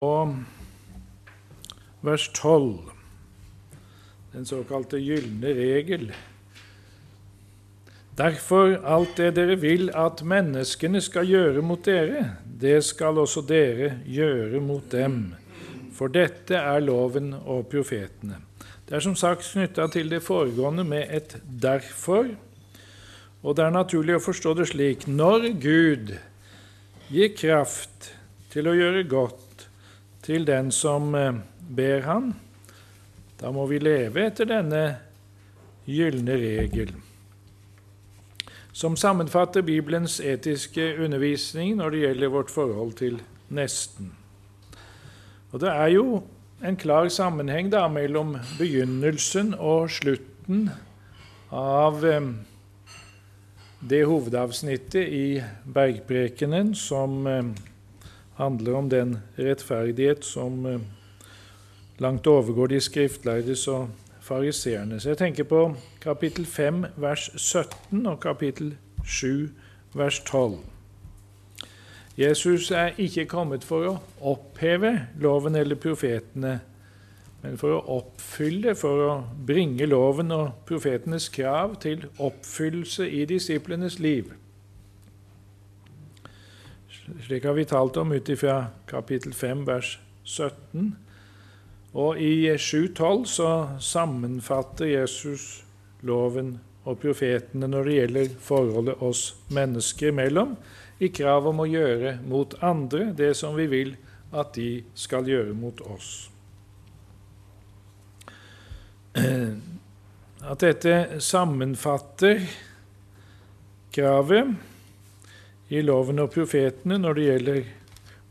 og vers 12, den såkalte gylne regel. Derfor, alt det dere vil at menneskene skal gjøre mot dere, det skal også dere gjøre mot dem. For dette er loven og profetene. Det er som sagt knytta til det foregående med et 'derfor'. Og det er naturlig å forstå det slik når Gud gir kraft til å gjøre godt til den som eh, ber han. Da må vi leve etter denne gylne regel, som sammenfatter Bibelens etiske undervisning når det gjelder vårt forhold til nesten. Og Det er jo en klar sammenheng da mellom begynnelsen og slutten av eh, det hovedavsnittet i bergprekenen som eh, handler om den rettferdighet som eh, langt overgår de skriftlærdes og fariseerne. Så jeg tenker på kapittel 5, vers 17 og kapittel 7, vers 12. Jesus er ikke kommet for å oppheve loven eller profetene, men for å oppfylle, for å bringe loven og profetenes krav til oppfyllelse i disiplenes liv. Slik har vi talt om ut ifra kapittel 5, vers 17. Og i 7.12 så sammenfatter Jesus loven og profetene når det gjelder forholdet oss mennesker imellom, i krav om å gjøre mot andre det som vi vil at de skal gjøre mot oss. At dette sammenfatter kravet i loven og profetene når det gjelder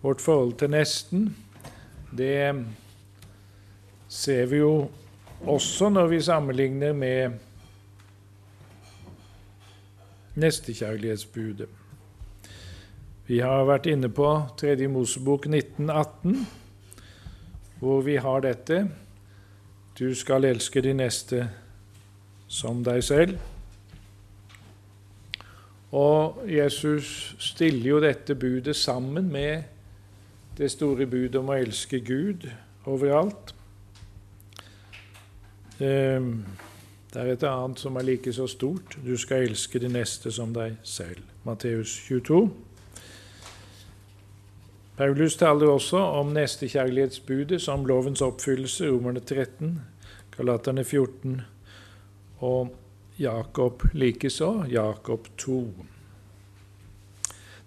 vårt forhold til nesten, det ser vi jo også når vi sammenligner med nestekjærlighetsbudet. Vi har vært inne på 3. Mosebok 1918, hvor vi har dette Du skal elske de neste som deg selv. Og Jesus stiller jo dette budet sammen med det store budet om å elske Gud overalt. Ehm, det er et annet som er like så stort. Du skal elske de neste som deg selv. Matteus 22. Paulus taler også om nestekjærlighetsbudet som lovens oppfyllelse, Romerne 13, Galaterne 14 og Jakob likeså, Jakob 2.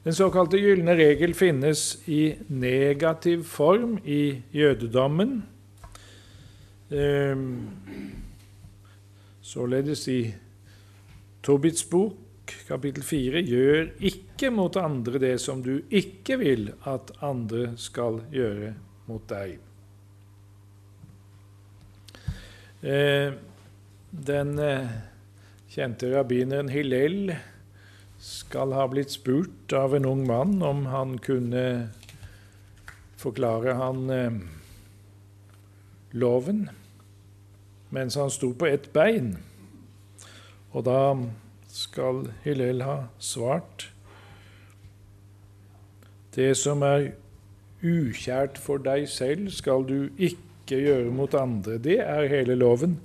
Den såkalte gylne regel finnes i negativ form i jødedommen. Ehm, således i Tobits bok, kapittel 4, gjør ikke mot andre det som du ikke vil at andre skal gjøre mot deg. Ehm, den eh, kjente rabbineren Hillel skal ha blitt spurt av en ung mann om han kunne forklare han eh, loven mens han sto på ett bein. Og da skal Hillel ha svart Det som er ukjært for deg selv, skal du ikke gjøre mot andre. Det er hele loven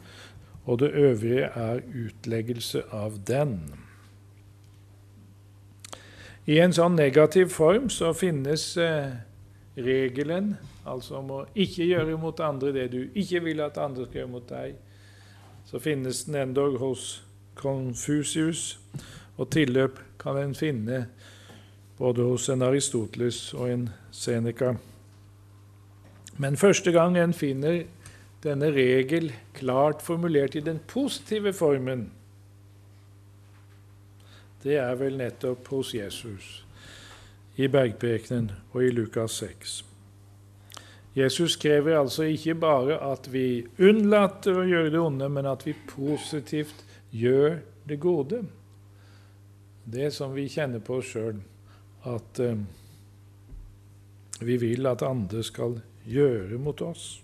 og det øvrige er utleggelse av den. I en sånn negativ form så finnes eh, regelen, altså om å ikke gjøre mot andre det du ikke vil at andre skal gjøre mot deg. Så finnes den endog hos Confucius, og tilløp kan en finne både hos en Aristoteles og en Seneca. Men første gang en finner denne regel klart formulert i den positive formen, det er vel nettopp hos Jesus i bergprekenen og i Lukas 6. Jesus krever altså ikke bare at vi unnlater å gjøre det onde, men at vi positivt gjør det gode. Det som vi kjenner på oss sjøl, at eh, vi vil at andre skal gjøre mot oss.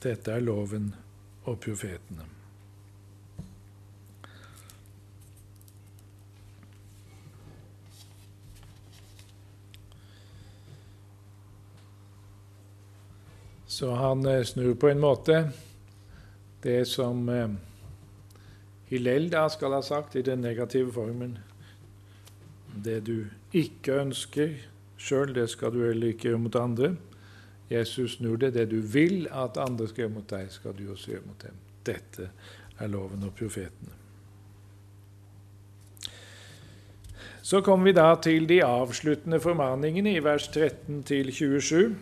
Dette er loven og profetene. Så han eh, snur på en måte det som eh, Hillel da skal ha sagt i den negative formen. Det du ikke ønsker sjøl, det skal du heller ikke gjøre mot andre. Jesus snur det. Det du vil at andre skal gjøre mot deg, skal du også gjøre mot dem. Dette er loven og profetene. Så kommer vi da til de avsluttende formaningene i vers 13 til 27.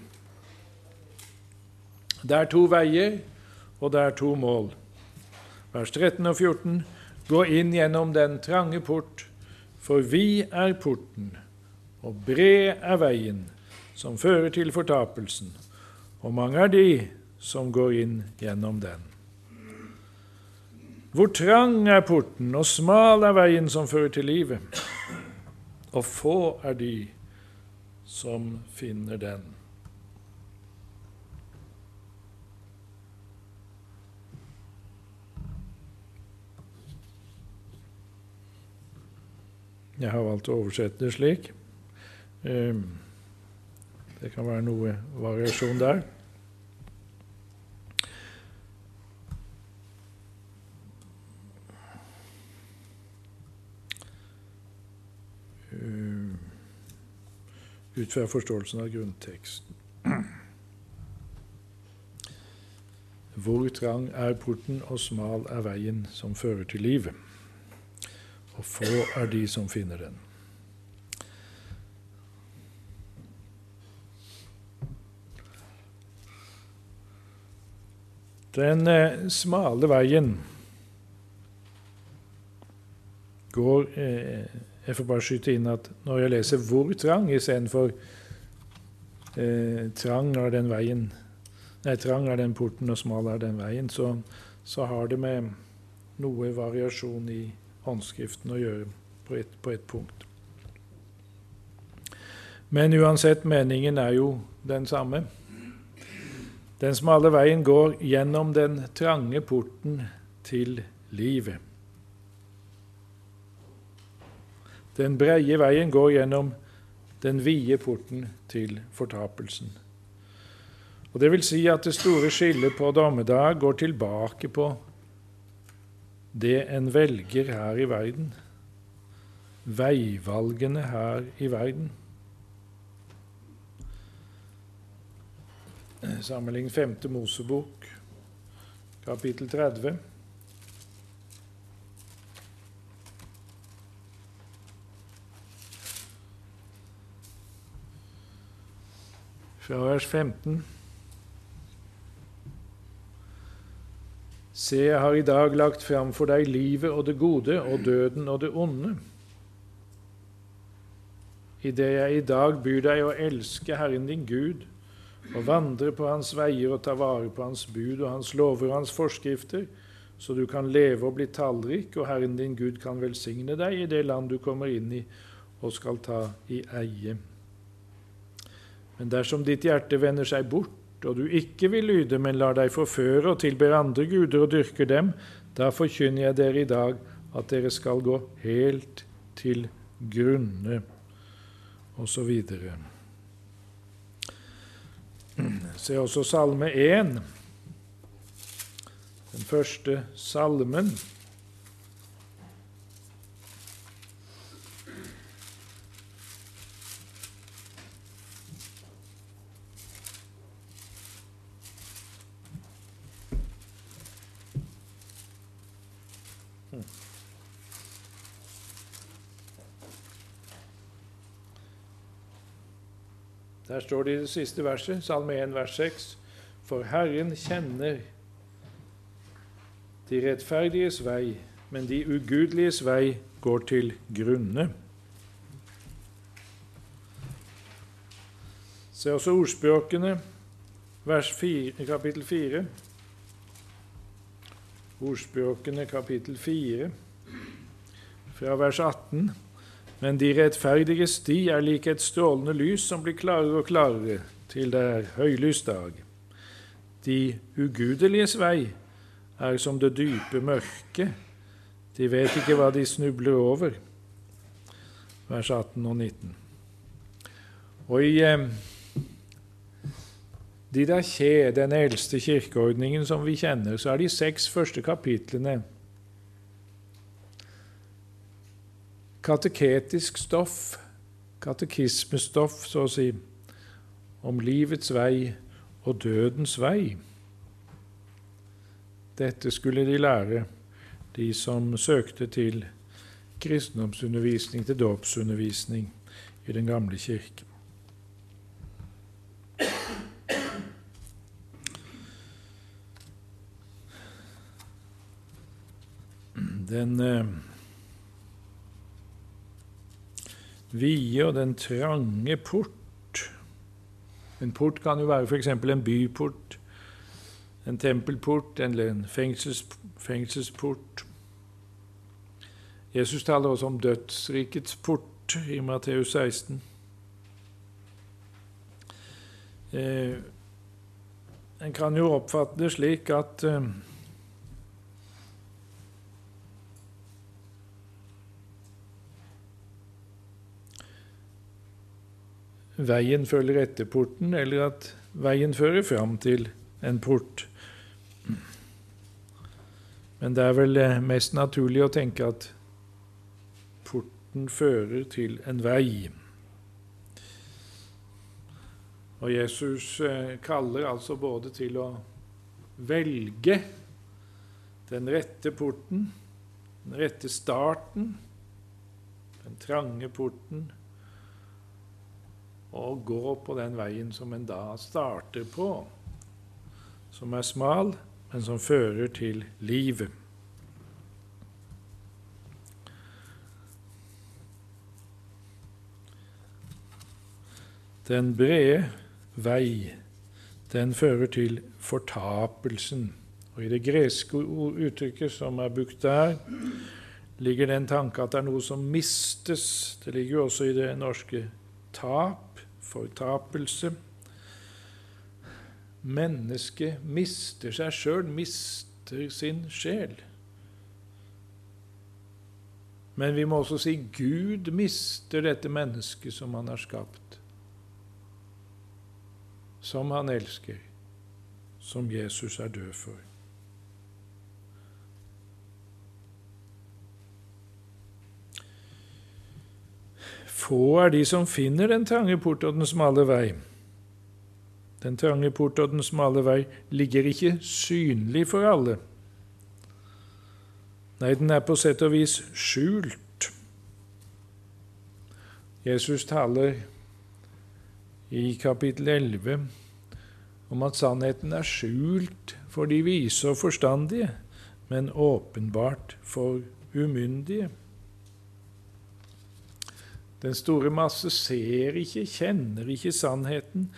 Det er to veier, og det er to mål. Vers 13 og 14. Gå inn gjennom den trange port, for vi er porten, og bred er veien som fører til fortapelsen, og mange er de som går inn gjennom den. Hvor trang er porten, og smal er veien som fører til livet, og få er de som finner den. Jeg har valgt å oversette det slik. Ehm, det kan være noe variasjon der. Ehm, ut fra forståelsen av grunnteksten. Hvor trang er porten, og smal er veien som fører til livet og få er de som finner den. Den eh, smale veien går eh, Jeg får bare skyte inn at når jeg leser 'hvor trang' istedenfor eh, 'trang er den veien' Nei, 'trang er den porten, og smal er den veien', så, så har det med noe variasjon i håndskriften å gjøre på ett et punkt. Men uansett, meningen er jo den samme. Den smale veien går gjennom den trange porten til livet. Den breie veien går gjennom den vide porten til fortapelsen. Og Det vil si at det store skillet på dommedag går tilbake på det en velger her i verden, veivalgene her i verden. Sammenlign 5. Mosebok, kapittel 30. Fra vers 15. Se, jeg har i dag lagt fram for deg livet og det gode og døden og det onde. Idet jeg i dag byr deg å elske Herren din Gud og vandre på Hans veier og ta vare på Hans bud og Hans lover og Hans forskrifter, så du kan leve og bli tallrik, og Herren din Gud kan velsigne deg i det land du kommer inn i og skal ta i eie. Men dersom ditt hjerte vender seg bort og du ikke vil lyde, men lar deg forføre og tilber andre guder og dyrker dem, da forkynner jeg dere i dag at dere skal gå helt til grunne, osv. Se også Salme 1, den første salmen. Der står det i det siste verset, Salme 1, vers 6.: For Herren kjenner de rettferdiges vei, men de ugudeliges vei går til grunne. Se også ordspråkene, vers 4, kapittel 4. Ordspråkene, kapittel 4, fra vers 18. Men de rettferdige sti er lik et strålende lys som blir klarere og klarere til det er høylys dag. De ugudeliges vei er som det dype mørke. De vet ikke hva de snubler over. Vers 18 og 19. Og i, eh, Didaché, den eldste kirkeordningen som vi kjenner, så er de seks første kapitlene kateketisk stoff, katekismestoff, så å si, om livets vei og dødens vei. Dette skulle de lære, de som søkte til kristendomsundervisning, til dåpsundervisning i Den gamle kirke. Den vide og den trange port En port kan jo være f.eks. en byport, en tempelport eller en fengsels, fengselsport. Jesus taler også om dødsrikets port i Matteus 16. Eh, en kan jo oppfatte det slik at eh, veien følger etter porten, eller at veien fører fram til en port. Men det er vel eh, mest naturlig å tenke at porten fører til en vei. Og Jesus eh, kaller altså både til å velge den rette porten, den rette starten, den trange porten, og gå på den veien som en da starter på, som er smal, men som fører til livet. Den brede vei, den fører til fortapelsen. Og I det greske uttrykket som er brukt der, ligger den tanke at det er noe som mistes. Det ligger jo også i det norske tap fortapelse. Mennesket mister seg sjøl, mister sin sjel. Men vi må også si Gud mister dette mennesket som han har skapt, som han elsker, som Jesus er død for. Få er de som finner den trange port og den smale vei. Den trange port og den smale vei ligger ikke synlig for alle. Nei, den er på sett og vis skjult. Jesus taler i kapittel 11 om at sannheten er skjult for de vise og forstandige, men åpenbart for umyndige. Den store masse ser ikke, kjenner ikke sannheten.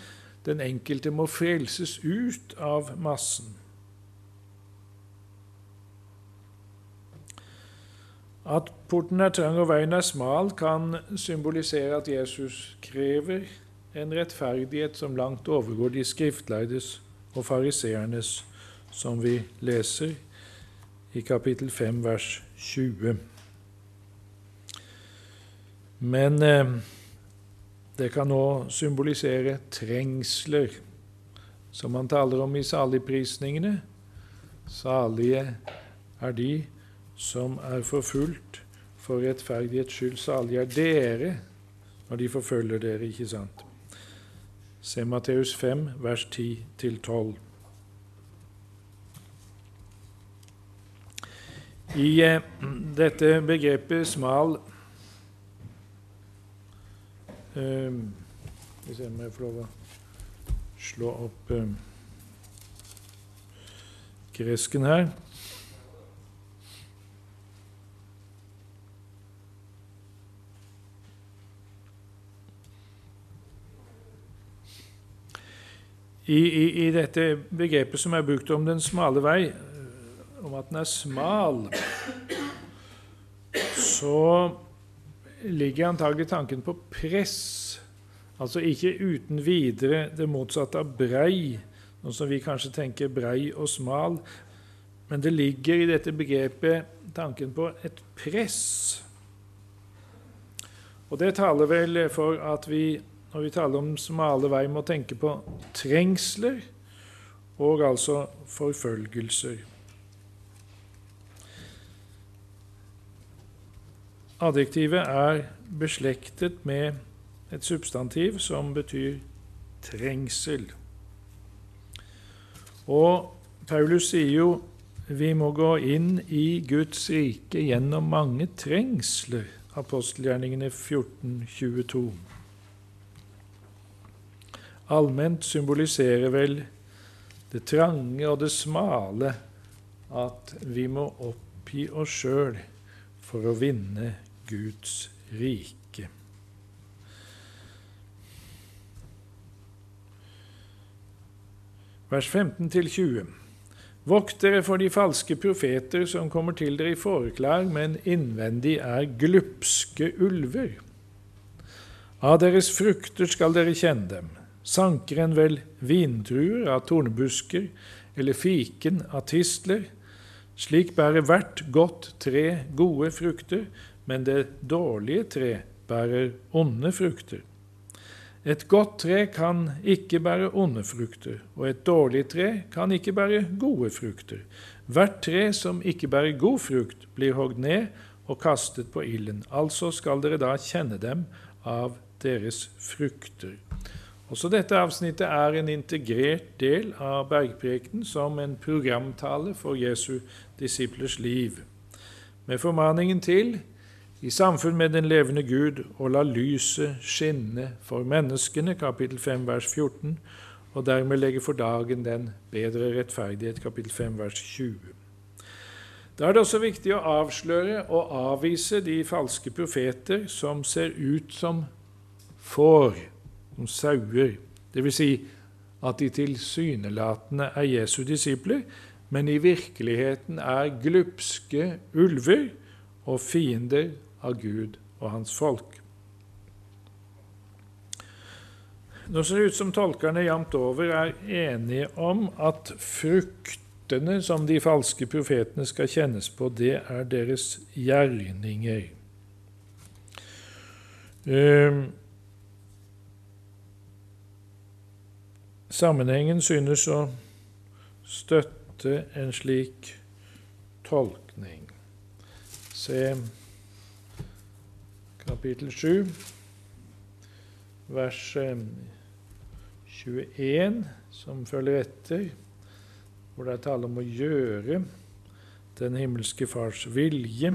Den enkelte må frelses ut av massen. At porten er trang og veien er smal, kan symbolisere at Jesus krever en rettferdighet som langt overgår de skriftleides og fariseernes, som vi leser i kapittel 5, vers 20. Men eh, det kan òg symbolisere trengsler, som han taler om i saligprisningene. Salige er de som er forfulgt for rettferdighets skyld. Salige er dere når de forfølger dere, ikke sant? Se Matteus 5, vers 10-12. I eh, dette begrepet smal Um, vi ser om jeg lov å slå opp um, gresken her. I, i, I, dette begrepet som er brukt om den smale vei, eh, om at den er smal, så ligger antagelig tanken på press. Altså ikke uten videre det motsatte av brei, noe som vi kanskje tenker brei og smal. Men det ligger i dette begrepet tanken på et press. Og det taler vel for at vi når vi taler om smale vei, må tenke på trengsler og altså forfølgelser. Adjektivet er beslektet med et substantiv som betyr trengsel. Og Paulus sier jo vi må gå inn i Guds rike gjennom mange trengsler. Apostelgjerningene 14, 22. Allment symboliserer vel det trange og det smale at vi må oppgi oss sjøl for å vinne Guds rike. Vers 15-20. Vokt dere for de falske profeter som kommer til dere i fåreklær, men innvendig er glupske ulver. Av deres frukter skal dere kjenne dem. Sanker en vel vindruer av tornebusker, eller fiken av tistler? Slik bærer hvert godt tre gode frukter, men det dårlige tre bærer onde frukter. Et godt tre kan ikke bære onde frukter, og et dårlig tre kan ikke bære gode frukter. Hvert tre som ikke bærer god frukt, blir hogd ned og kastet på ilden. Altså skal dere da kjenne dem av deres frukter. Også dette avsnittet er en integrert del av bergprekenen som en programtale for Jesu disiplers liv, med formaningen til i samfunn med den levende Gud og la lyset skinne for menneskene, kapittel 5, vers 14, og dermed legge for dagen den bedre rettferdighet, kapittel 5, vers 20. Da er det også viktig å avsløre og avvise de falske profeter som ser ut som får som sauer. Dvs. Si at de tilsynelatende er Jesu disipler, men i virkeligheten er glupske ulver og fiender av Gud og hans folk. Nå ser det ut som tolkerne jevnt over er enige om at fruktene som de falske profetene skal kjennes på, det er deres gjerninger. Um, Sammenhengen synes å støtte en slik tolkning. Se kapittel 7, vers 21, som følger etter, hvor det er tale om å gjøre den himmelske Fars vilje.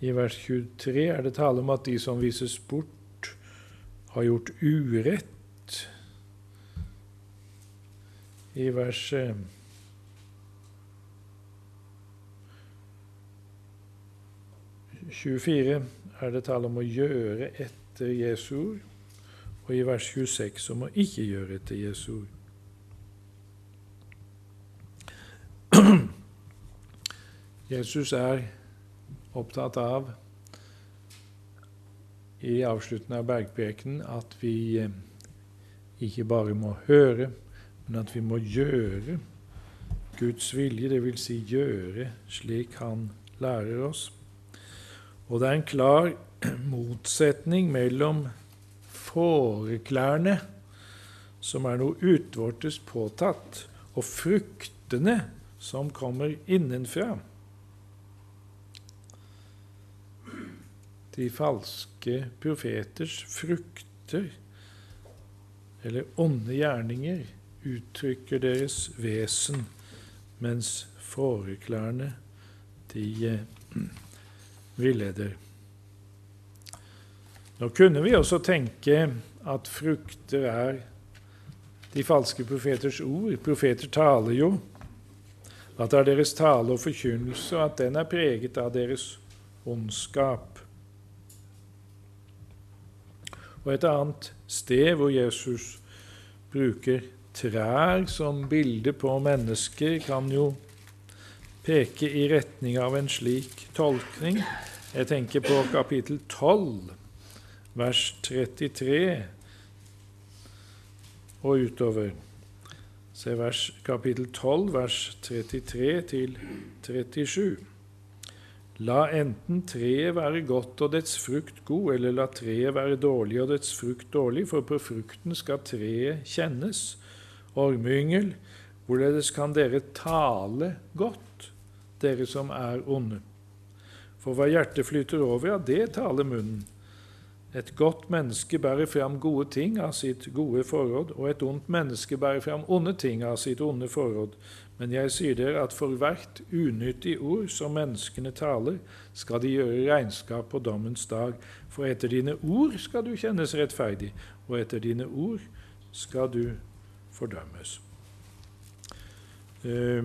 I vers 23 er det tale om at de som vises bort, har gjort urett i vers 24 eh, er det tale om å gjøre etter Jesu ord, og i vers 26 om å ikke gjøre etter Jesu ord. Jesus er opptatt av i avslutten av bergprekenen at vi eh, ikke bare må høre, men at vi må gjøre Guds vilje, dvs. Si gjøre slik Han lærer oss. Og det er en klar motsetning mellom fåreklærne, som er noe utvortes påtatt, og fruktene som kommer innenfra. De falske profeters frukter eller onde gjerninger uttrykker deres vesen, mens fåreklærne de villeder. Nå kunne vi også tenke at frukter er de falske profeters ord. Profeter taler jo. At det er deres tale og forkynnelse, og at den er preget av deres ondskap. Og et annet sted hvor Jesus bruker trær som bilde på mennesker, kan jo peke i retning av en slik tolkning. Jeg tenker på kapittel 12, vers 33 og utover. Se vers, kapittel 12, vers 33 til 37. La enten treet være godt og dets frukt god, eller la treet være dårlig og dets frukt dårlig, for på frukten skal treet kjennes. Ormeyngel, hvorledes kan dere tale godt, dere som er onde? For hva hjertet flyter over ja, det taler munnen. Et godt menneske bærer fram gode ting av sitt gode forråd, og et ondt menneske bærer fram onde ting av sitt onde forråd. Men jeg sier dere at for hvert unyttig ord som menneskene taler, skal de gjøre regnskap på dommens dag. For etter dine ord skal du kjennes rettferdig, og etter dine ord skal du fordømmes. Uh,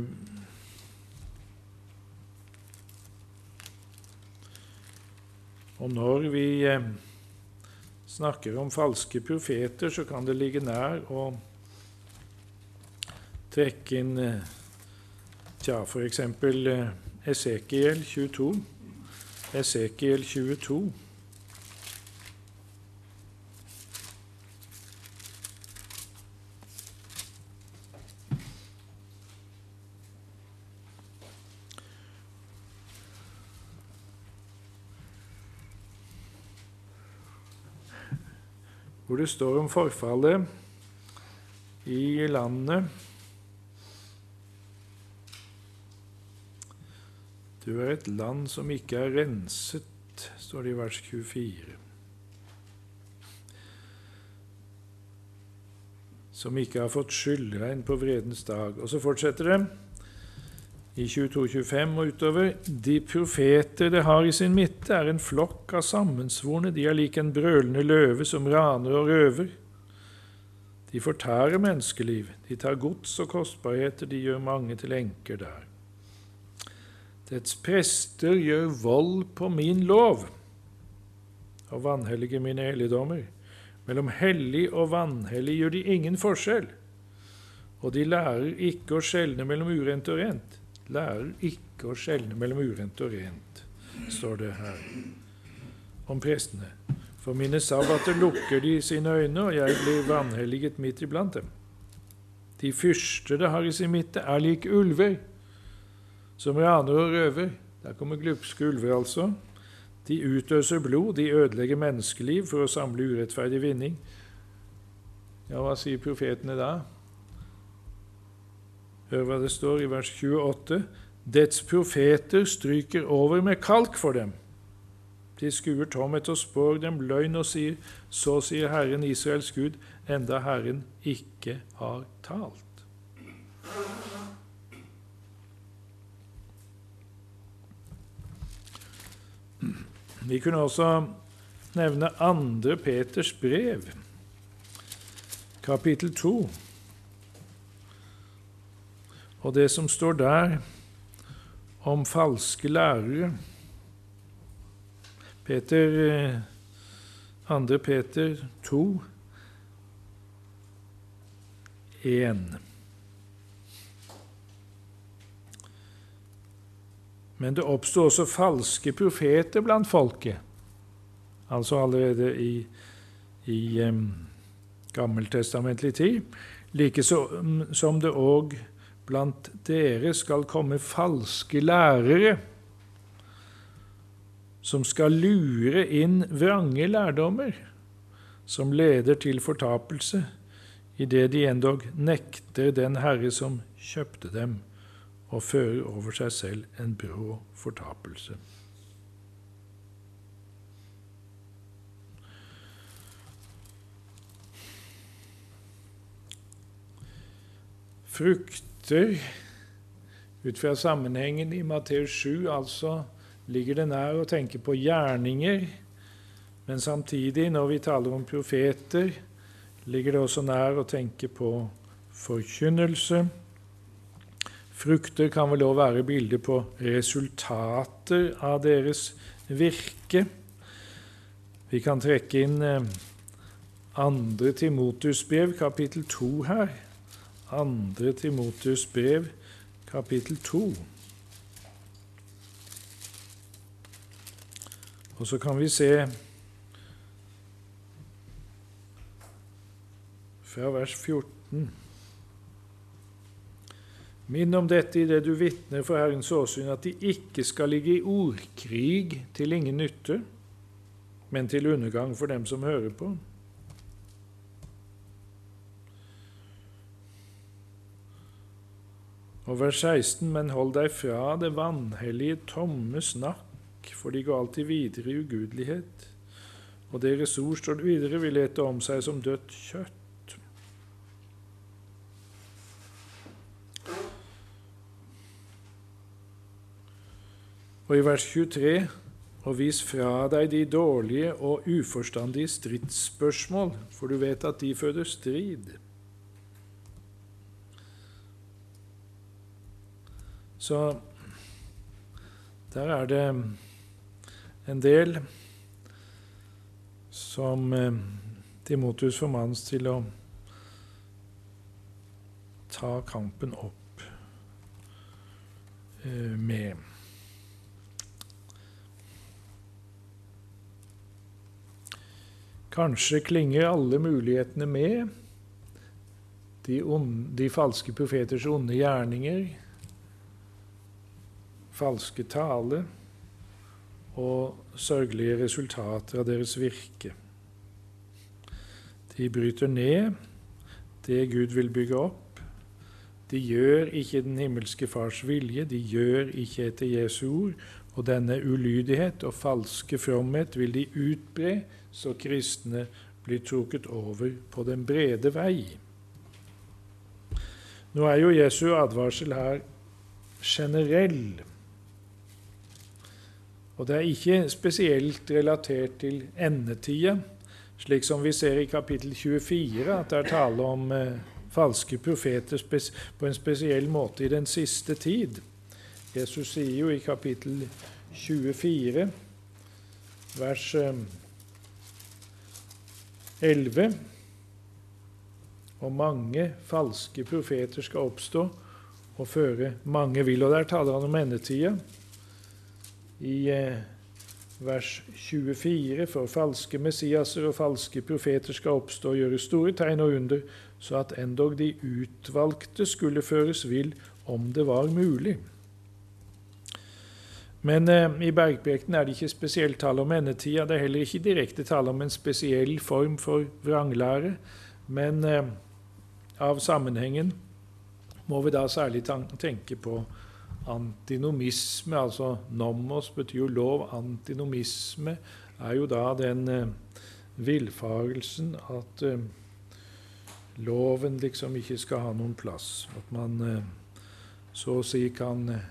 og når vi uh, snakker om falske profeter, så kan det ligge nær å trekke inn uh, tja, f.eks. Esekiel 22. Esekiel 22. hvor det står om forfallet i landet. Du er et land som ikke er renset, står det i vers 24. Som ikke har fått skyldregn på vredens dag. Og så fortsetter det i 22-25 og utover. De profeter det har i sin midte, er en flokk av sammensvorne. De er lik en brølende løve som raner og røver. De fortærer menneskeliv. De tar gods og kostbarheter. De gjør mange til enker der. Dets prester gjør vold på min lov og vanhellige mine helligdommer. Mellom hellig og vanhellig gjør de ingen forskjell, og de lærer ikke å skjelne mellom urent og rent lærer ikke å skjelne mellom urent og rent, står det her om prestene. For mine sabbater lukker de sine øyne, og jeg blir vanhelliget midt iblant dem. De fyrste det har i sin midte, er lik ulver, som raner og røver. Der kommer glupske ulver, altså. De utøser blod, de ødelegger menneskeliv for å samle urettferdig vinning. Ja, hva sier profetene da? Hør hva det står i vers 28. Dets profeter stryker over med kalk for dem. De skuer tomhet og spår dem løgn og sier, så sier Herren Israels Gud, enda Herren ikke har talt. Vi kunne også nevne andre Peters brev, kapittel 2. Og det som står der om falske lærere Peter, 2. Eh, Peter 2, 1. Men det oppsto også falske profeter blant folket, altså allerede i, i um, gammeltestamentlig tid, like så, um, som det òg Blant dere skal komme falske lærere som skal lure inn vrange lærdommer, som leder til fortapelse, idet de endog nekter den Herre som kjøpte dem, og fører over seg selv en brå fortapelse. Frukt etter, ut fra sammenhengen i Matteus 7, altså ligger det nær å tenke på gjerninger, men samtidig, når vi taler om profeter, ligger det også nær å tenke på forkynnelse. Frukter kan vel òg være bilder på resultater av deres virke. Vi kan trekke inn eh, andre Timotus brev, kapittel 2 her. 2. Timotius brev, kapittel 2. Og så kan vi se fra vers 14. Minn om dette i det du vitner for Herrens åsyn, at de ikke skal ligge i ordkrig til ingen nytte, men til undergang for dem som hører på. Og vers 16.: Men hold deg fra det vanhellige, tomme snakk, for de går alltid videre i ugudelighet. Og deres ord, står det videre, vil ete om seg som dødt kjøtt. Og i vers 23.: Og vis fra deg de dårlige og uforstandige stridsspørsmål, for du vet at de føder strid. Så der er det en del som eh, Timotius formannes til å ta kampen opp eh, med. Kanskje klinger alle mulighetene med. De, onde, de falske profeters onde gjerninger, falske tale og sørgelige resultater av deres virke. De bryter ned det Gud vil bygge opp. De gjør ikke den himmelske Fars vilje, de gjør ikke etter Jesu ord. Og denne ulydighet og falske fromhet vil de utbre, så kristne blir trukket over på den brede vei. Nå er jo Jesu advarsel her generell. Og det er ikke spesielt relatert til endetida, slik som vi ser i kapittel 24, at det er tale om eh, falske profeter på en spesiell måte i den siste tid. Jesus sier jo i kapittel 24, vers 11 eh, og mange falske profeter skal oppstå og føre mange vil. Og der taler han om endetida i eh, vers 24. For falske Messiaser og falske profeter skal oppstå og gjøre store tegn og under, så at endog de utvalgte skulle føres vill om det var mulig. Men eh, i Bergprekten er det ikke spesielt tale om endetida. Det er heller ikke direkte tale om en spesiell form for vranglære. Men eh, av sammenhengen må vi da særlig tenke på antinomisme, altså nomos betyr jo lov. Antinomisme er jo da den eh, villfarelsen at eh, loven liksom ikke skal ha noen plass. At man eh, så å si kan eh,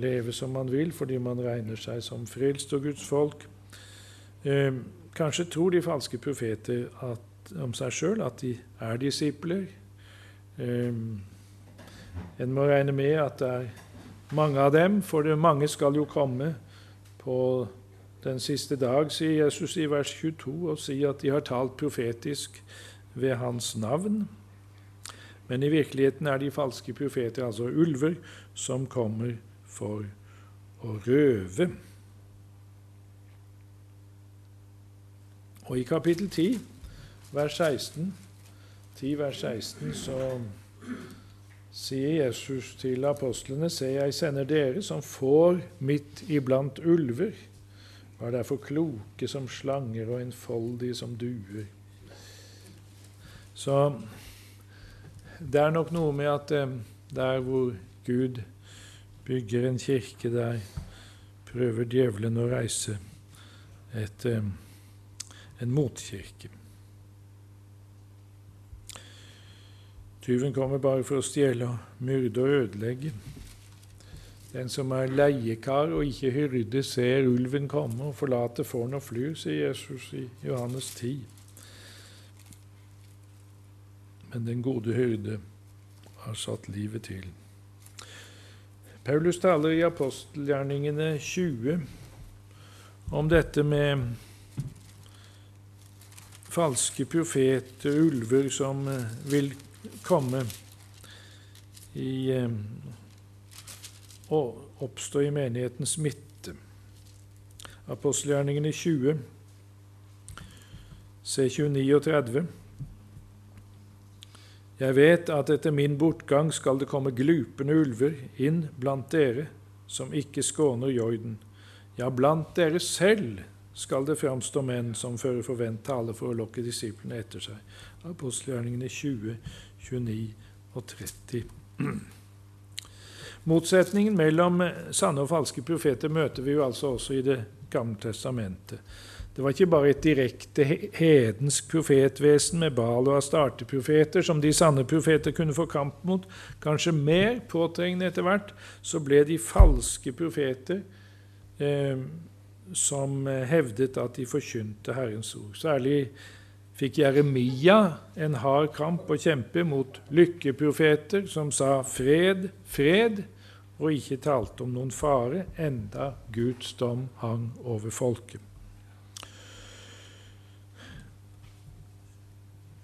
leve som man vil fordi man regner seg som frelst og Guds folk. Eh, kanskje tror de falske profeter at, om seg sjøl at de er disipler. Eh, en må regne med at det er mange av dem, for mange skal jo komme på den siste dag, sier Jesus i vers 22, og sier at de har talt profetisk ved hans navn. Men i virkeligheten er de falske profeter altså ulver som kommer for å røve. Og i kapittel 10, vers 16, 10 vers 16, så sier Jesus til apostlene, se, jeg sender dere som får midt iblant ulver. Var derfor kloke som slanger og enfoldige som duer. Så det er nok noe med at eh, der hvor Gud bygger en kirke, der prøver djevelen å reise et, eh, en motkirke. Tyven kommer bare for å stjele, myrde og ødelegge. Den som er leiekar og ikke hyrde, ser ulven komme og forlater fåren og flyr, sier Jesus i Johannes 10. Men den gode hyrde har satt livet til. Paulus taler i apostelgjerningene 20 om dette med falske profeter, ulver, som vil komme i å eh, oppstå i menighetens midte. Apostelgjerningene 20, C29 og 30. Jeg vet at etter min bortgang skal det komme glupende ulver inn blant dere, som ikke skåner jorden. Ja, blant dere selv skal det framstå menn som fører forvent tale for å lokke disiplene etter seg. Apostelgjerningene 20, 29 og 30. Motsetningen mellom sanne og falske profeter møter vi jo altså også i Det gamle testamentet. Det var ikke bare et direkte hedensk profetvesen med Bal og Astarte-profeter som de sanne profeter kunne få kamp mot. Kanskje mer påtrengende etter hvert så ble de falske profeter eh, som hevdet at de forkynte Herrens ord. Særlig fikk Jeremia en hard kamp å kjempe mot lykkeprofeter som sa 'fred, fred', og ikke talte om noen fare, enda Guds dom hang over folket.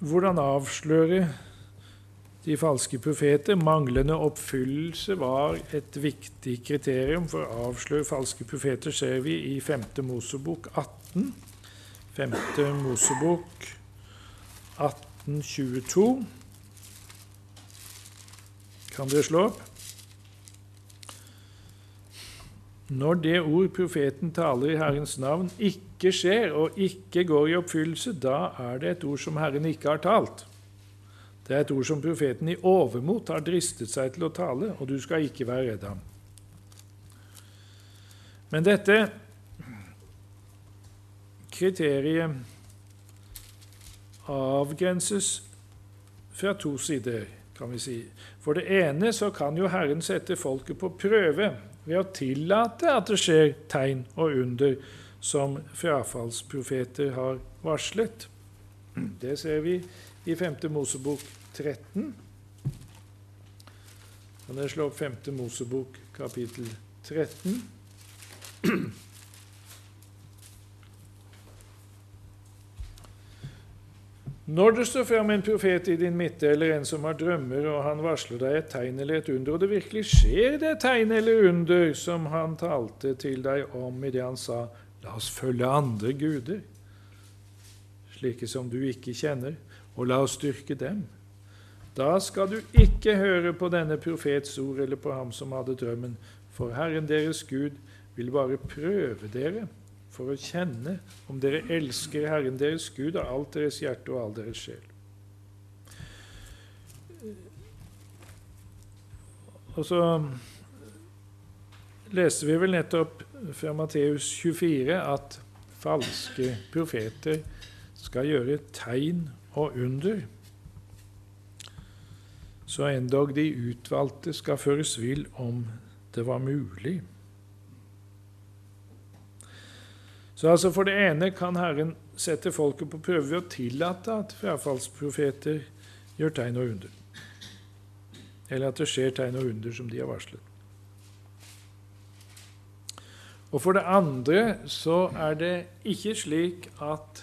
Hvordan avsløre de falske profeter? Manglende oppfyllelse var et viktig kriterium for å avsløre falske profeter, ser vi i 5. Mosebok 18. 5. Mosebok 1822. Kan dere slå opp? Når det ord profeten taler i Herrens navn, ikke skjer og ikke går i oppfyllelse, da er det et ord som Herren ikke har talt. Det er et ord som profeten i overmot har dristet seg til å tale, og du skal ikke være redd ham. Men dette kriteriet avgrenses fra to sider, kan vi si. For det ene så kan jo Herren sette folket på prøve ved å tillate at det skjer tegn og under som frafallsprofeter har varslet. Det ser vi i 5. Mosebok 13. Kan dere slå opp 5. Mosebok kapittel 13? Når det står fram en profet i din midte, eller en som har drømmer, og han varsler deg et tegn eller et under, og det virkelig skjer det tegn eller under som han talte til deg om i det han sa, la oss følge andre guder, slike som du ikke kjenner, og la oss styrke dem. Da skal du ikke høre på denne profets ord eller på ham som hadde drømmen, for Herren deres Gud vil bare prøve dere for å kjenne om dere elsker Herren deres Gud av alt deres hjerte og all deres sjel. Og så leste vi vel nettopp fra Matteus 24 at falske profeter skal gjøre tegn og under. Så endog de utvalgte skal føres vill om det var mulig. Så altså For det ene kan Herren sette folket på prøve ved å tillate at frafallsprofeter gjør tegn og under. Eller at det skjer tegn og under som de har varslet. Og For det andre så er det ikke slik at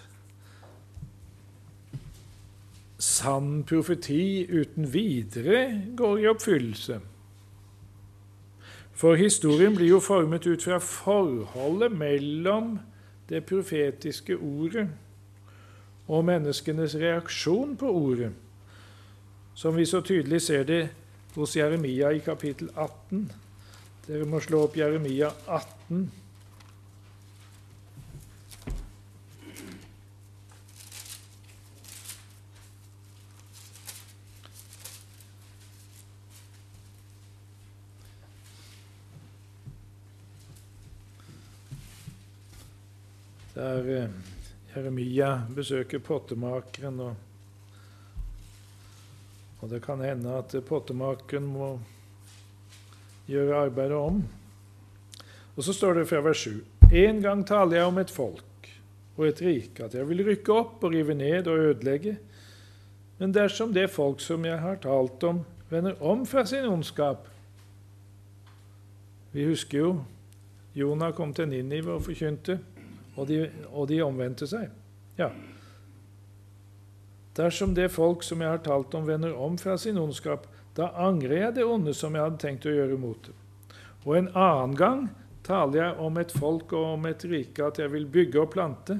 sann profeti uten videre går i oppfyllelse. For historien blir jo formet ut fra forholdet mellom det profetiske ordet og menneskenes reaksjon på ordet, som vi så tydelig ser det hos Jeremia i kapittel 18. Dere må slå opp Jeremia 18. der eh, Jeremia besøker pottemakeren. Og, og det kan hende at pottemakeren må gjøre arbeidet om. Og så står det fra vers 7.: En gang taler jeg om et folk og et rike, at jeg vil rykke opp og rive ned og ødelegge. Men dersom det folk som jeg har talt om, vender om fra sin ondskap Vi husker jo Jonah kom til Ninive og forkynte og de, og de omvendte seg. Ja. Dersom det folk som jeg har talt om, vender om fra sin ondskap, da angrer jeg det onde som jeg hadde tenkt å gjøre mot dem. Og en annen gang taler jeg om et folk og om et rike at jeg vil bygge og plante,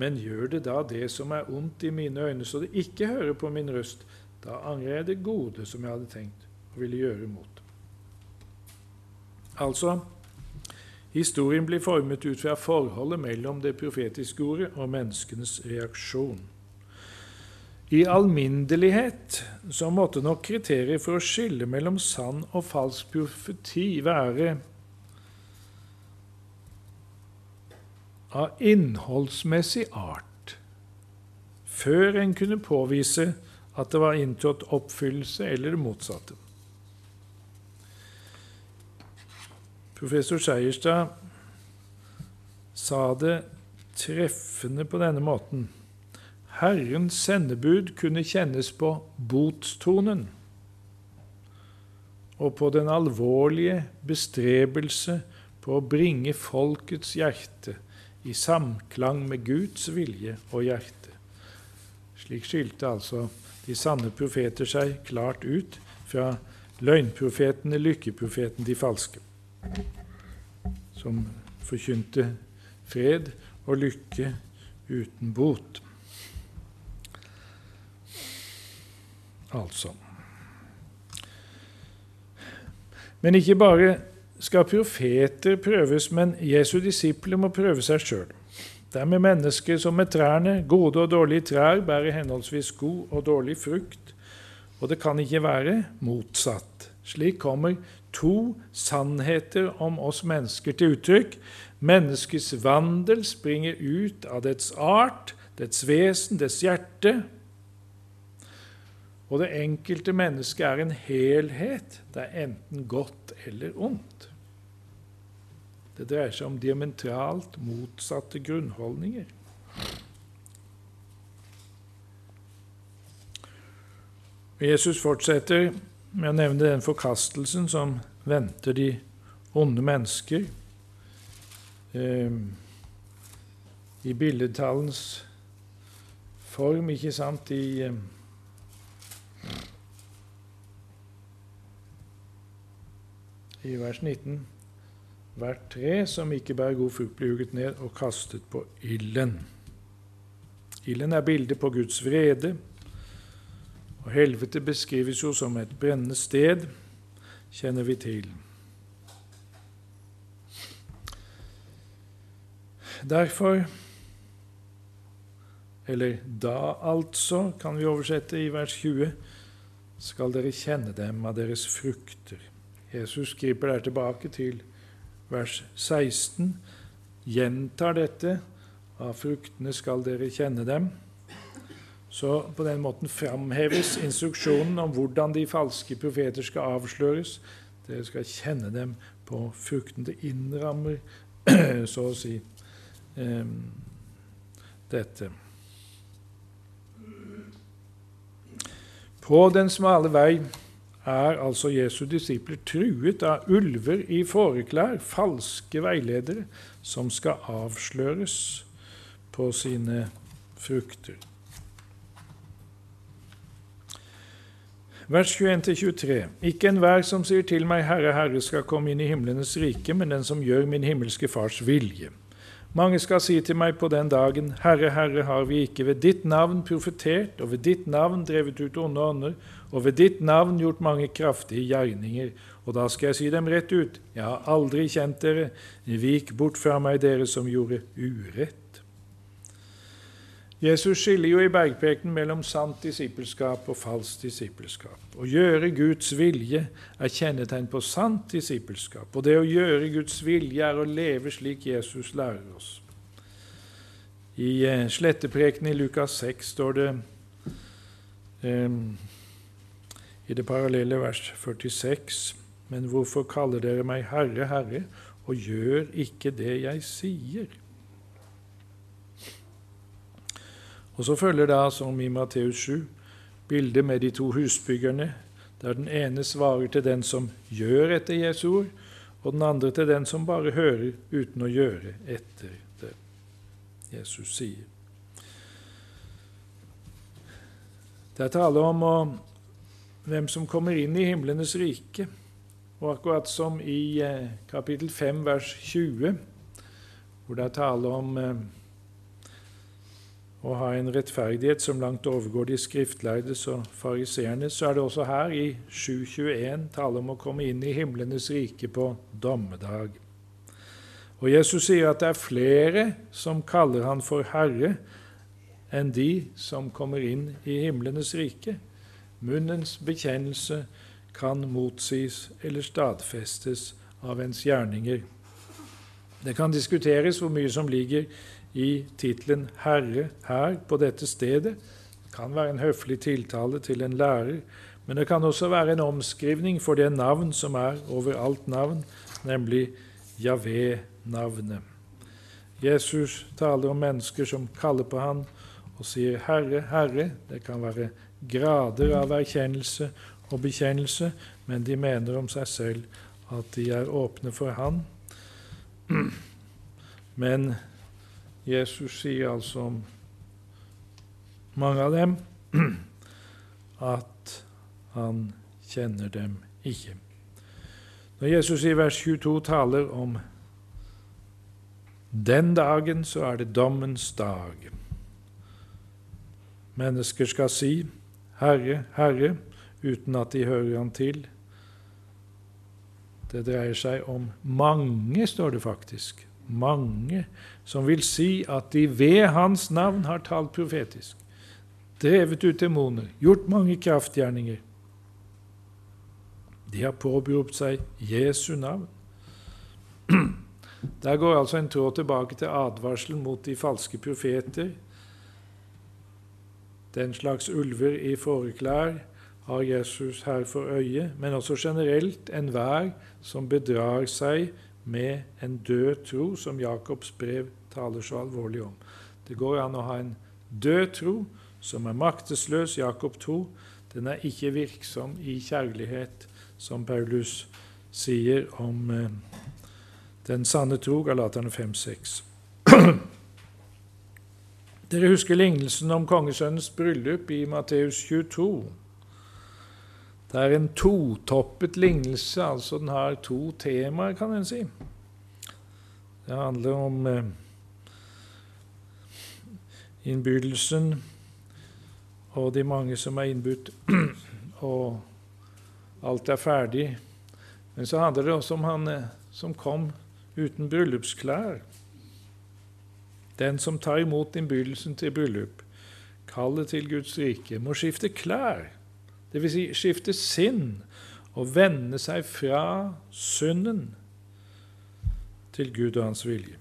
men gjør det da det som er ondt i mine øyne, så det ikke hører på min røst, Da angrer jeg det gode som jeg hadde tenkt å ville gjøre mot dem. Altså historien blir formet ut fra forholdet mellom det profetiske ordet og menneskenes reaksjon. I alminnelighet så måtte nok kriteriet for å skille mellom sann og falsk profeti være av innholdsmessig art, før en kunne påvise at det var inntrådt oppfyllelse eller det motsatte. Professor Seierstad sa det treffende på denne måten. Herrens sendebud kunne kjennes på botstonen og på den alvorlige bestrebelse på å bringe folkets hjerte i samklang med Guds vilje og hjerte. Slik skilte altså de sanne profeter seg klart ut fra løgnprofetene, lykkeprofeten, de falske, som forkynte fred og lykke uten bot. Altså Men ikke bare skal profeter prøves, men Jesu disipler må prøve seg sjøl. Dermed mennesker som med trærne, gode og dårlige trær, bærer henholdsvis god og dårlig frukt. Og det kan ikke være motsatt. Slik kommer to sannheter om oss mennesker til uttrykk. Menneskets vandel springer ut av dets art, dets vesen, dets hjerte. Og det enkelte mennesket er en helhet. Det er enten godt eller ondt. Det dreier seg om diametralt motsatte grunnholdninger. Jesus fortsetter med å nevne den forkastelsen som venter de onde mennesker. Eh, I billedtallens form, ikke sant, i eh, i vers 19 Hvert tre som ikke bærer god frukt, blir hugget ned og kastet på ilden. Ilden er bildet på Guds vrede, og helvete beskrives jo som et brennende sted, kjenner vi til. Derfor, eller da altså, kan vi oversette i vers 20, skal dere kjenne dem av deres frukter. Jesus griper der tilbake til vers 16 gjentar dette. Av fruktene skal dere kjenne dem. Så på den måten framheves instruksjonen om hvordan de falske profeter skal avsløres. Dere skal kjenne dem på frukten. Det innrammer, så å si, dette. På den smale vei er altså Jesu disipler truet av ulver i fåreklær, falske veiledere, som skal avsløres på sine frukter. Vers 21-23.: Ikke enhver som sier til meg, Herre, Herre, skal komme inn i himlenes rike, men den som gjør min himmelske Fars vilje. Mange skal si til meg på den dagen, Herre, Herre, har vi ikke ved ditt navn profetert, og ved ditt navn drevet ut onde ånder, og ved ditt navn gjort mange kraftige gjerninger. Og da skal jeg si dem rett ut, jeg har aldri kjent dere, vik bort fra meg, dere som gjorde urett. Jesus skiller jo i bergprekenen mellom sant disippelskap og falskt disippelskap. Å gjøre Guds vilje er kjennetegn på sant disippelskap. Og det å gjøre Guds vilje er å leve slik Jesus lærer oss. I eh, sletteprekenen i Lukas 6 står det um, i det parallelle vers 46.: Men hvorfor kaller dere meg Herre, Herre, og gjør ikke det jeg sier? Og så følger da, som i Matteus 7, bildet med de to husbyggerne, der den ene svarer til den som gjør etter Jesu ord, og den andre til den som bare hører uten å gjøre etter det Jesus sier. Det er tale om å hvem som kommer inn i himlenes rike. Og akkurat som i eh, kapittel 5, vers 20, hvor det er tale om, eh, å ha en rettferdighet som langt overgår de skriftlærdes og fariseernes, så er det også her i 7.21 tale om å komme inn i himlenes rike på dommedag. Og Jesus sier at det er flere som kaller han for Herre, enn de som kommer inn i himlenes rike. Munnens bekjennelse kan motsies eller stadfestes av ens gjerninger. Det kan diskuteres hvor mye som ligger i tittelen 'Herre' her på dette stedet. Det kan være en høflig tiltale til en lærer, men det kan også være en omskrivning for det navn som er overalt navn, nemlig Javé-navnet. Jesus taler om mennesker som kaller på han og sier 'Herre, Herre'. Det kan være grader av erkjennelse og bekjennelse, men de mener om seg selv at de er åpne for Han. Men Jesus sier altså om mange av dem at han kjenner dem ikke. Når Jesus i vers 22 taler om den dagen, så er det dommens dag. Mennesker skal si 'Herre, Herre', uten at de hører Han til. Det dreier seg om mange, står det faktisk mange som vil si at de ved hans navn har talt profetisk, drevet ut demoner, gjort mange kraftgjerninger. De har påberopt seg Jesu navn. Der går altså en tråd tilbake til advarselen mot de falske profeter. Den slags ulver i fåreklær har Jesus her for øye, men også generelt enhver som bedrar seg med en død tro, som Jakobs brev taler så alvorlig om. Det går an å ha en død tro som er maktesløs, Jakob 2. Den er ikke virksom i kjærlighet, som Paulus sier om eh, den sanne tro, Galaterne 5-6. Dere husker lignelsen om kongesønnens bryllup i Matteus 22. Det er en totoppet lignelse, altså den har to temaer, kan en si. Det handler om eh, innbydelsen og de mange som er innbudt, og alt er ferdig. Men så handler det også om han eh, som kom uten bryllupsklær. Den som tar imot innbydelsen til bryllup, kallet til Guds rike, må skifte klær Dvs. Si, skifte sinn og vende seg fra synden til Gud og hans vilje.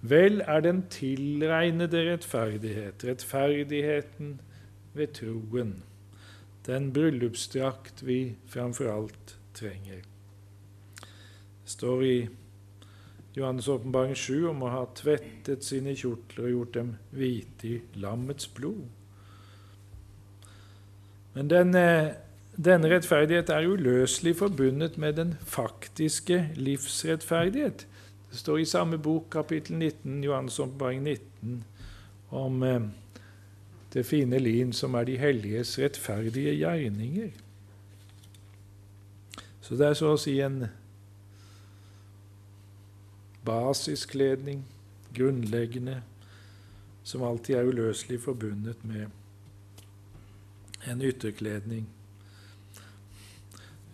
Vel er den tilregnede rettferdighet, rettferdigheten ved troen, den bryllupsdrakt vi framfor alt trenger. Det står i Johannes' åpenbaring 7 om å ha tvettet sine kjortler og gjort dem hvite i lammets blod. Men denne, denne rettferdighet er uløselig forbundet med den faktiske livsrettferdighet. Det står i samme bok, kapittel 19, Johannes åpenbaring 19, om eh, det fine lin som er de helliges rettferdige gjerninger. Så det er så å si en basiskledning, grunnleggende, som alltid er uløselig forbundet med en ytterkledning.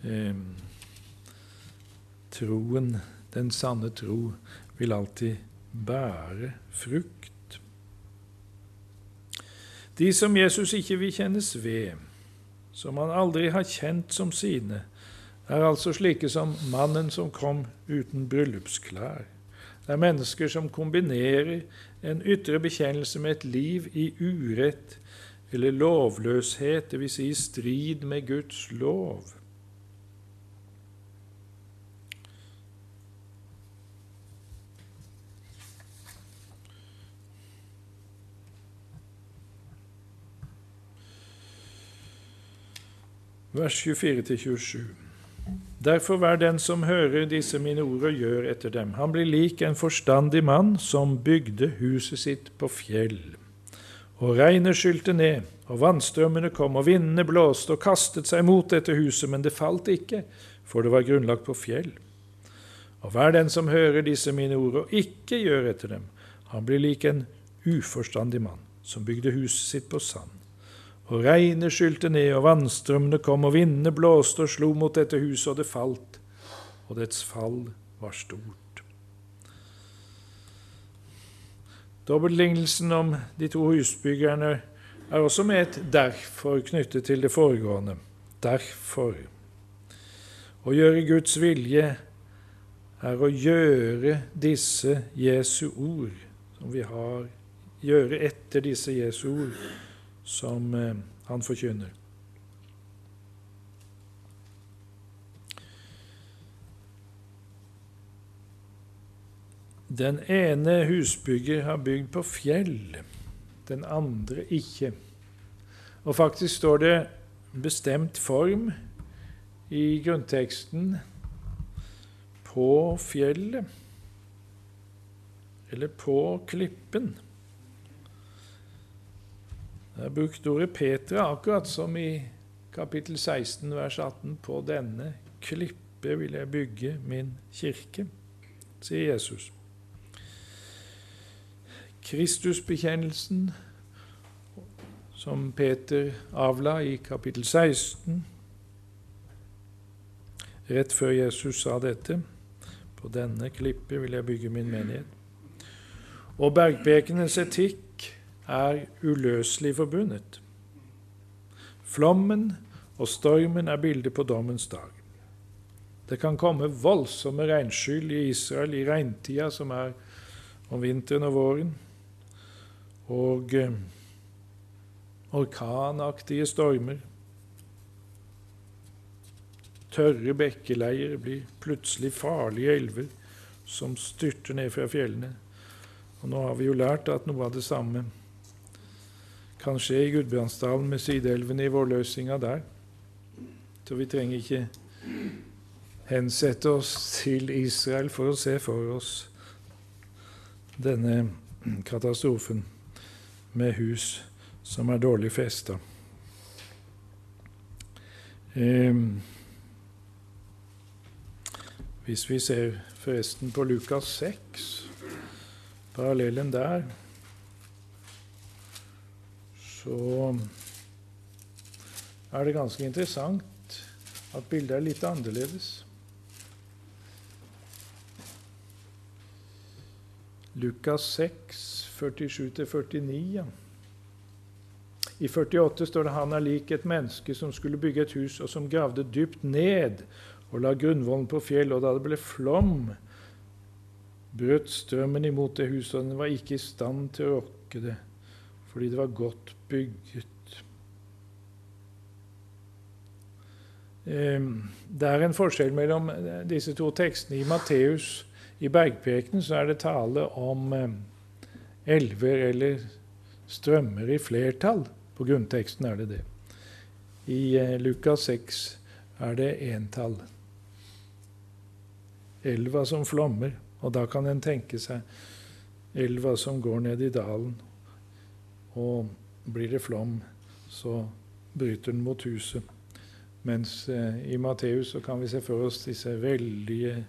Eh, troen, den sanne tro, vil alltid bære frukt. De som Jesus ikke vil kjennes ved, som han aldri har kjent som sine, er altså slike som mannen som kom uten bryllupsklær. Det er mennesker som kombinerer en ytre bekjennelse med et liv i urett, eller lovløshet, dvs. Si strid med Guds lov. Vers 24-27. Derfor vær den som hører disse mine ord og gjør etter dem. Han blir lik en forstandig mann som bygde huset sitt på fjell. Og regnet skylte ned, og vannstrømmene kom, og vindene blåste og kastet seg mot dette huset, men det falt ikke, for det var grunnlagt på fjell. Og hver den som hører disse mine ord og ikke gjør etter dem, han blir lik en uforstandig mann som bygde huset sitt på sand. Og regnet skylte ned, og vannstrømmene kom, og vindene blåste og slo mot dette huset, og det falt, og dets fall var stort. Dobbeltlignelsen om de to husbyggerne er også med et 'derfor' knyttet til det foregående. Derfor. Å gjøre Guds vilje er å gjøre disse Jesu ord, som vi har, gjøre etter disse Jesu ord, som eh, han forkynner. Den ene husbygger har bygd på fjell, den andre ikke. Og faktisk står det bestemt form i grunnteksten på fjellet, eller på klippen. Det er brukt ordet Petra, akkurat som i kapittel 16, vers 18. På denne klippe vil jeg bygge min kirke, sier Jesus. Kristusbekjennelsen, som Peter avla i kapittel 16, rett før Jesus sa dette. På denne klippet vil jeg bygge min menighet. Og bergprekenes etikk er uløselig forbundet. Flommen og stormen er bildet på dommens dag. Det kan komme voldsomme regnskyll i Israel i regntida, som er om vinteren og våren og eh, orkanaktige stormer. Tørre bekkeleier blir plutselig farlige elver som styrter ned fra fjellene. Og nå har vi jo lært at noe av det samme kan skje i Gudbrandsdalen med sideelvene i vårløsninga der. Så vi trenger ikke hensette oss til Israel for å se for oss denne katastrofen med hus som er dårlig festa. Eh, hvis vi ser forresten på Lukas 6, parallellen der, så er det ganske interessant at bildet er litt annerledes. Lukas 6 47-49. I 48 står det han er lik et menneske som skulle bygge et hus, og som gravde dypt ned og la grunnvollen på fjell. Og da det ble flom, brøt strømmen imot det huset, og den var ikke i stand til å rokke det, fordi det var godt bygget. Ehm, det er en forskjell mellom disse to tekstene. I Matteus, i bergprekenen, så er det tale om ehm, elver eller strømmer i flertall. På grunnteksten er det det. I eh, Lukas 6 er det entall. Elva som flommer. Og da kan en tenke seg elva som går ned i dalen. Og blir det flom, så bryter den mot huset. Mens eh, i Matteus kan vi se for oss disse veldige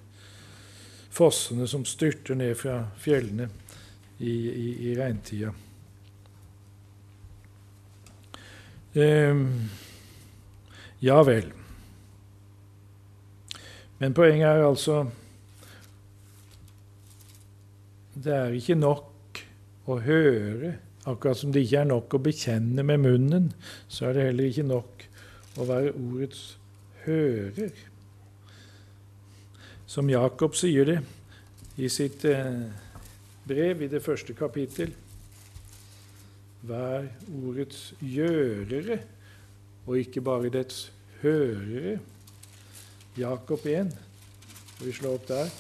fossene som styrter ned fra fjellene i, i, i regntida. Um, ja vel. Men poenget er altså Det er ikke nok å høre. Akkurat som det ikke er nok å bekjenne med munnen, så er det heller ikke nok å være ordets hører. Som Jakob sier det i sitt eh, brev i det første kapittel. Vær ordets gjørere, og ikke bare dets hørere. Jakob 1. Vi slår opp der?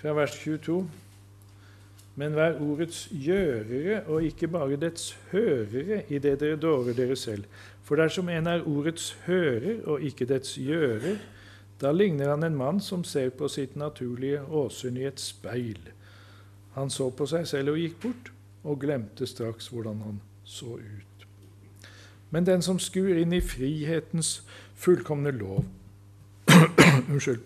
Fra vers 22 men vær ordets gjørere og ikke bare dets hørere i det dere dårer dere selv. For dersom en er ordets hører og ikke dets gjører, da ligner han en mann som ser på sitt naturlige åsyn i et speil. Han så på seg selv og gikk bort, og glemte straks hvordan han så ut. Men den som skur inn i frihetens fullkomne lov Unnskyld.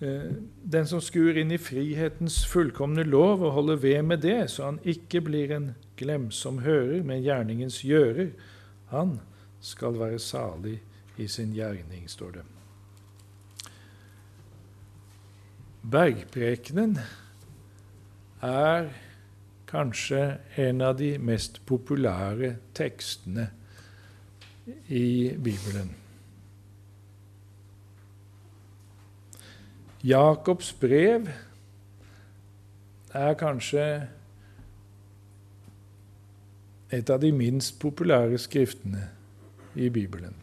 Eh, den som skuer inn i frihetens fullkomne lov og holder ved med det, så han ikke blir en glemsom hører, men gjerningens gjører, han skal være salig i sin gjerning, står det. Bergprekenen er kanskje en av de mest populære tekstene i Bibelen. Jakobs brev er kanskje et av de minst populære skriftene i Bibelen.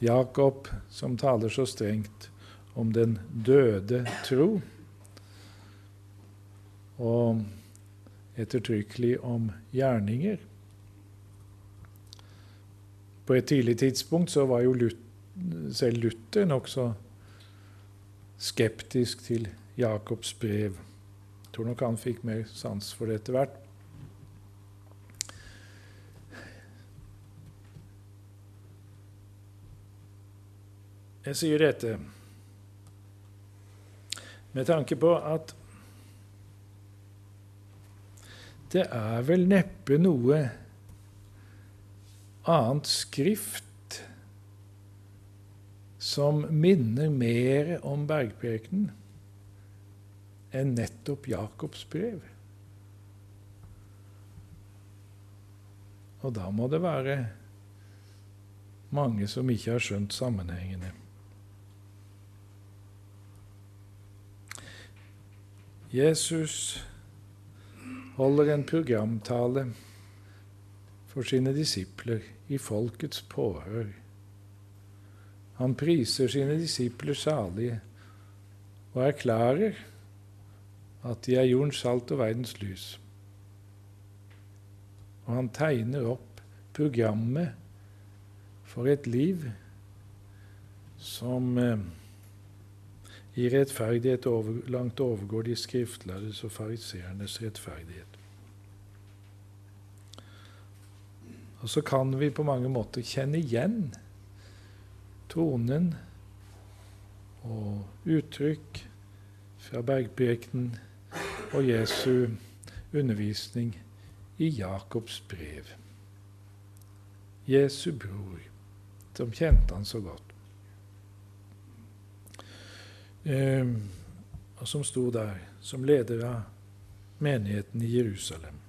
Jakob som taler så strengt om den døde tro, og ettertrykkelig om gjerninger. På et tidlig tidspunkt så var jo Luther, selv Luther nokså skeptisk til Jakobs brev. Jeg tror nok han fikk mer sans for det etter hvert. Jeg sier dette med tanke på at det er vel neppe noe annet skrift som minner mer om bergprekenen enn nettopp Jakobs brev. Og da må det være mange som ikke har skjønt sammenhengene. Jesus holder en programtale for sine disipler i folkets påhør. Han priser sine disipler salige og erklærer at de er jordens salt og verdens lys. Og han tegner opp programmet for et liv som eh, i rettferdighet over, langt overgår de skriftlærdes og fariseernes rettferdighet. Og så kan vi på mange måter kjenne igjen tonen og uttrykk fra bergprekenen og Jesu undervisning i Jakobs brev. Jesu bror, som kjente han så godt eh, og som sto der som leder av menigheten i Jerusalem.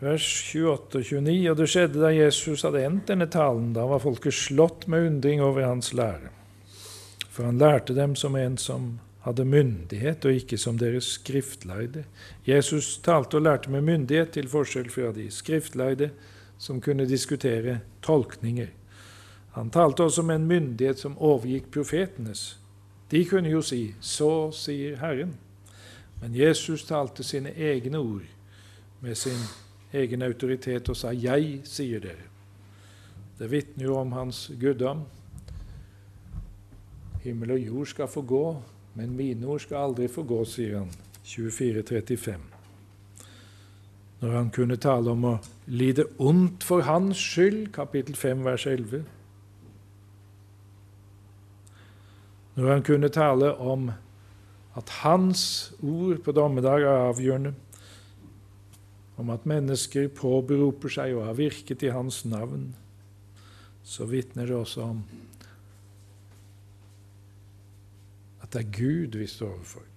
Vers 28 og 29. Og det skjedde da Jesus hadde endt denne talen. Da var folket slått med undring over hans lære. For han lærte dem som en som hadde myndighet, og ikke som deres skriftleide. Jesus talte og lærte med myndighet, til forskjell fra de skriftleide, som kunne diskutere tolkninger. Han talte også med en myndighet som overgikk profetenes. De kunne jo si 'Så sier Herren', men Jesus talte sine egne ord med sin egen autoritet og sa 'Jeg sier dere'. Det vitner jo om hans guddom. Himmel og jord skal få gå, men mine ord skal aldri få gå, sier han. 24, 35 når han kunne tale om å lide ondt for hans skyld, kapittel 5, vers 11. Når han kunne tale om at hans ord på dommedag er avgjørende, om at mennesker påberoper seg og har virket i hans navn, så vitner det også om at det er Gud vi står overfor.